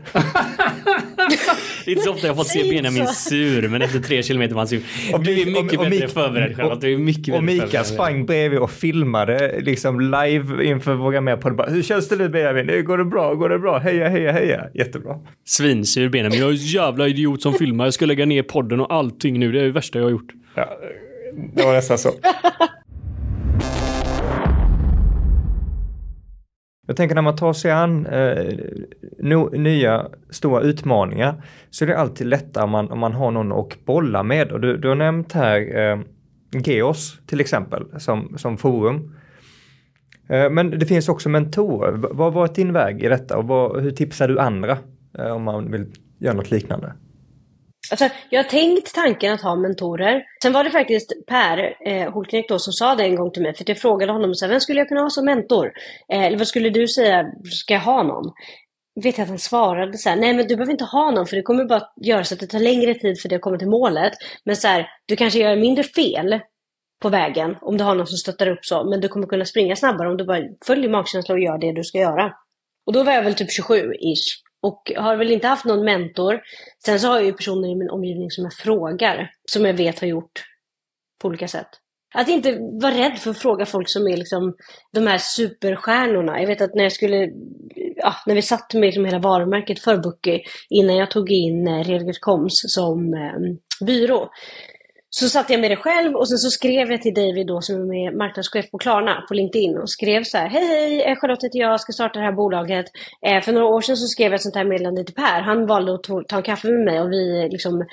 Det är inte så ofta jag har fått se Benjamin sur, men efter tre kilometer var han sur. Du är mycket och, bättre förberedd Charlotte. Du är mycket och Mikael sprang bredvid och filmade liksom live inför Våga Med på det. Hur känns det nu Benjamin? Går det bra? Går det bra? Heja, heja, heja. Jättebra. Svinsur Benjamin. Jag är en jävla idiot som filmar. Jag ska lägga ner podden och allting nu. Det är det värsta jag har gjort. Ja, det var nästan så. Jag tänker när man tar sig an eh, no, nya stora utmaningar så är det alltid lättare om man, om man har någon att bolla med. Och du, du har nämnt här eh, Geos till exempel som, som forum. Eh, men det finns också mentorer. Vad har varit din väg i detta och vad, hur tipsar du andra eh, om man vill göra något liknande? Alltså, jag har tänkt tanken att ha mentorer. Sen var det faktiskt Per eh, Holknekt då som sa det en gång till mig. För jag frågade honom så här, vem skulle jag kunna ha som mentor? Eh, eller vad skulle du säga, ska jag ha någon? Vet jag att han svarade så här, nej men du behöver inte ha någon för det kommer bara göra så att det tar längre tid för dig att komma till målet. Men så här, du kanske gör mindre fel på vägen om du har någon som stöttar upp så. Men du kommer kunna springa snabbare om du bara följer magkänslan och gör det du ska göra. Och då var jag väl typ 27-ish. Och har väl inte haft någon mentor. Sen så har jag ju personer i min omgivning som jag frågar. Som jag vet har gjort på olika sätt. Att inte vara rädd för att fråga folk som är liksom de här superstjärnorna. Jag vet att när jag skulle, ja, när vi satt med liksom hela varumärket för Bookie innan jag tog in eh, Koms som eh, byrå. Så satt jag med det själv och sen så skrev jag till David då som är marknadschef på Klarna på LinkedIn och skrev så här. Hej hej, eh, Charlotte heter jag, ska starta det här bolaget. Eh, för några år sedan så skrev jag ett sånt här meddelande till Per. Han valde att ta en kaffe med mig och vi, eh, liksom,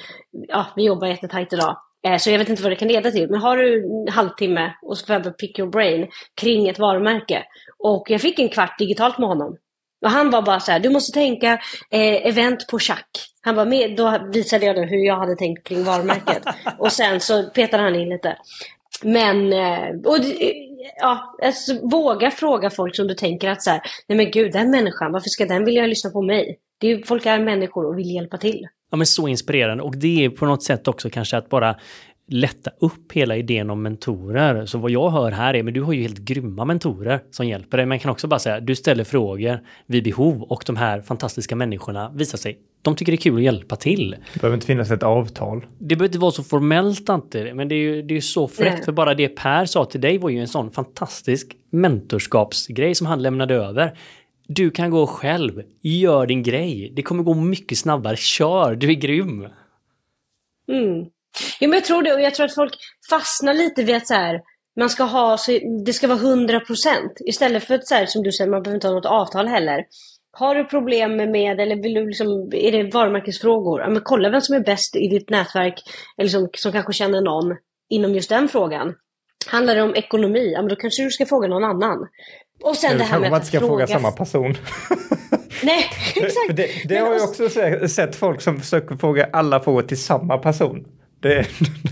ja, vi jobbar jättetajt idag. Eh, så jag vet inte vad det kan leda till. Men har du en halvtimme och så får jag pick your brain kring ett varumärke. Och jag fick en kvart digitalt med honom. Och han var bara så här, du måste tänka eh, event på schack. Han var med, då visade jag då hur jag hade tänkt kring varumärket. och sen så petade han in lite. Men, eh, och, ja, alltså, våga fråga folk som du tänker att så här, nej men gud, den människan, varför ska den vilja lyssna på mig? Det är, folk är människor och vill hjälpa till. Ja men så inspirerande och det är på något sätt också kanske att bara lätta upp hela idén om mentorer. Så vad jag hör här är, men du har ju helt grymma mentorer som hjälper dig. Man kan också bara säga, du ställer frågor vid behov och de här fantastiska människorna visar sig, de tycker det är kul att hjälpa till. Det behöver inte finnas ett avtal. Det behöver inte vara så formellt alltid, men det är ju det är så fräckt. För bara det Per sa till dig var ju en sån fantastisk mentorskapsgrej som han lämnade över. Du kan gå själv, gör din grej. Det kommer gå mycket snabbare, kör, du är grym. Mm. Ja, men jag tror det. Och jag tror att folk fastnar lite vid att så här, man ska ha, så det ska vara 100 procent. Istället för att så här, som du säger, man behöver inte ha något avtal heller. Har du problem med, eller vill du liksom, är det varumärkesfrågor? Ja, men kolla vem som är bäst i ditt nätverk, eller som, som kanske känner någon inom just den frågan. Handlar det om ekonomi, ja, men då kanske du ska fråga någon annan. Och sen det här med att man inte ska fråga, fråga samma person. Nej, exakt. det, det har jag också sett folk som försöker fråga alla frågor till samma person. Det...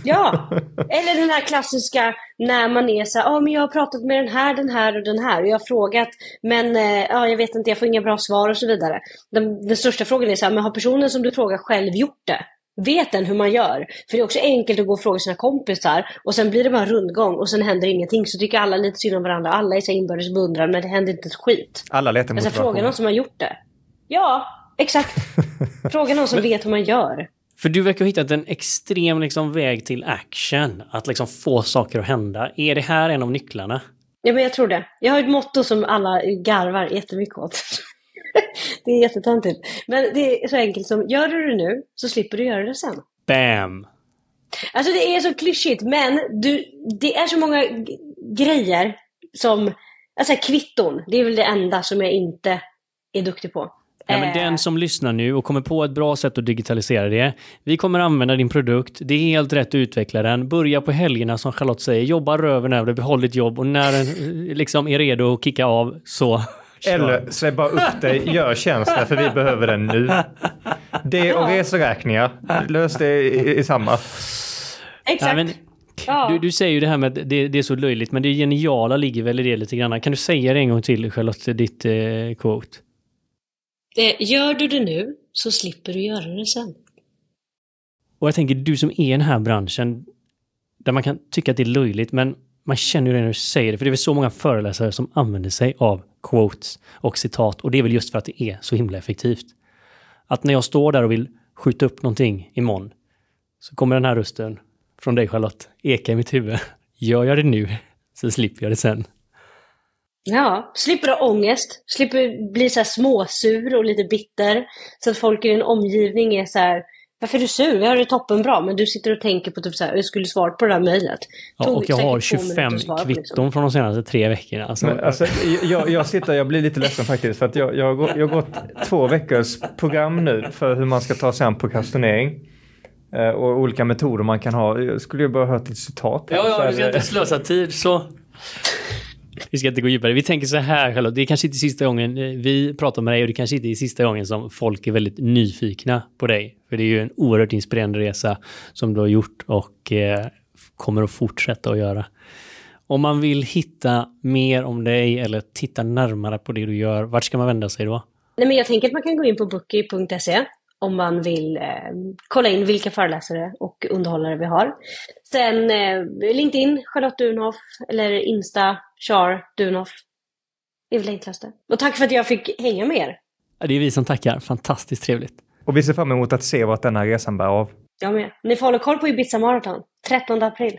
Ja, eller den här klassiska när man är så här, oh, men jag har pratat med den här, den här och den här och jag har frågat men eh, ja, jag vet inte, jag får inga bra svar och så vidare. Den, den största frågan är så här, men har personen som du frågar själv gjort det? Vet den hur man gör? För det är också enkelt att gå och fråga sina kompisar och sen blir det bara rundgång och sen händer ingenting. Så tycker alla lite synd om varandra. Alla är så inbördes beundran men det händer inte ett skit. Alla letar motivation. Alltså, fråga någon som har gjort det. Ja, exakt. fråga någon som vet hur man gör. För du verkar ha hittat en extrem liksom, väg till action. Att liksom få saker att hända. Är det här en av nycklarna? Ja, men jag tror det. Jag har ett motto som alla garvar jättemycket åt. det är jättetöntigt. Men det är så enkelt som, gör du det nu så slipper du göra det sen. Bam! Alltså det är så klyschigt, men du, det är så många grejer som, alltså kvitton, det är väl det enda som jag inte är duktig på. Ja, men den som lyssnar nu och kommer på ett bra sätt att digitalisera det. Vi kommer använda din produkt. Det är helt rätt att utveckla den. Börja på helgerna som Charlotte säger. Jobba röven över det, behåll ditt jobb och när den liksom är redo att kicka av så eller säg bara upp dig, gör tjänsten för vi behöver den nu. Det och reseräkningar, lös det i, i samma. Exakt. Nej, men, du, du, säger ju det här med att det, det, är så löjligt, men det geniala ligger väl i det lite grann. Kan du säga det en gång till, Charlotte, ditt eh, quote? Det, gör du det nu så slipper du göra det sen. Och jag tänker, du som är i den här branschen, där man kan tycka att det är löjligt, men man känner ju det när du säger det, för det är väl så många föreläsare som använder sig av quotes och citat, och det är väl just för att det är så himla effektivt. Att när jag står där och vill skjuta upp någonting imorgon, så kommer den här rösten från dig Charlotte eka i mitt huvud. Gör jag det nu, så slipper jag det sen. Ja, slipper ha ångest, slipper bli så här småsur och lite bitter. Så att folk i din omgivning är så här, varför är du sur? Vi har det toppenbra, men du sitter och tänker på typ så här, jag skulle svara på det här mejlet. Ja, och jag har 25 kvitton liksom. från de senaste tre veckorna. Alltså. Men, alltså, jag, jag sitter, jag blir lite ledsen faktiskt, för att jag, jag, har, jag har gått två veckors program nu för hur man ska ta sig an prokrastinering. Eh, och olika metoder man kan ha. Jag skulle ju bara hört ett citat. Här, ja, ja, du ska inte slösa tid så. Vi ska inte gå djupare. Vi tänker så här, Charlotte. Det är kanske inte sista gången eh, vi pratar med dig och det kanske inte är sista gången som folk är väldigt nyfikna på dig. För det är ju en oerhört inspirerande resa som du har gjort och eh, kommer att fortsätta att göra. Om man vill hitta mer om dig eller titta närmare på det du gör, vart ska man vända sig då? Nej, men jag tänker att man kan gå in på bookie.se om man vill eh, kolla in vilka föreläsare och underhållare vi har. Sen eh, LinkedIn, Charlotte Dunhoff, eller Insta, Char Dunhoff. Det är väl enklaste. Och tack för att jag fick hänga med er. Det är vi som tackar. Fantastiskt trevligt. Och vi ser fram emot att se vart denna resan bär av. Jag med. Ni får hålla koll på Ibiza Marathon, 13 april.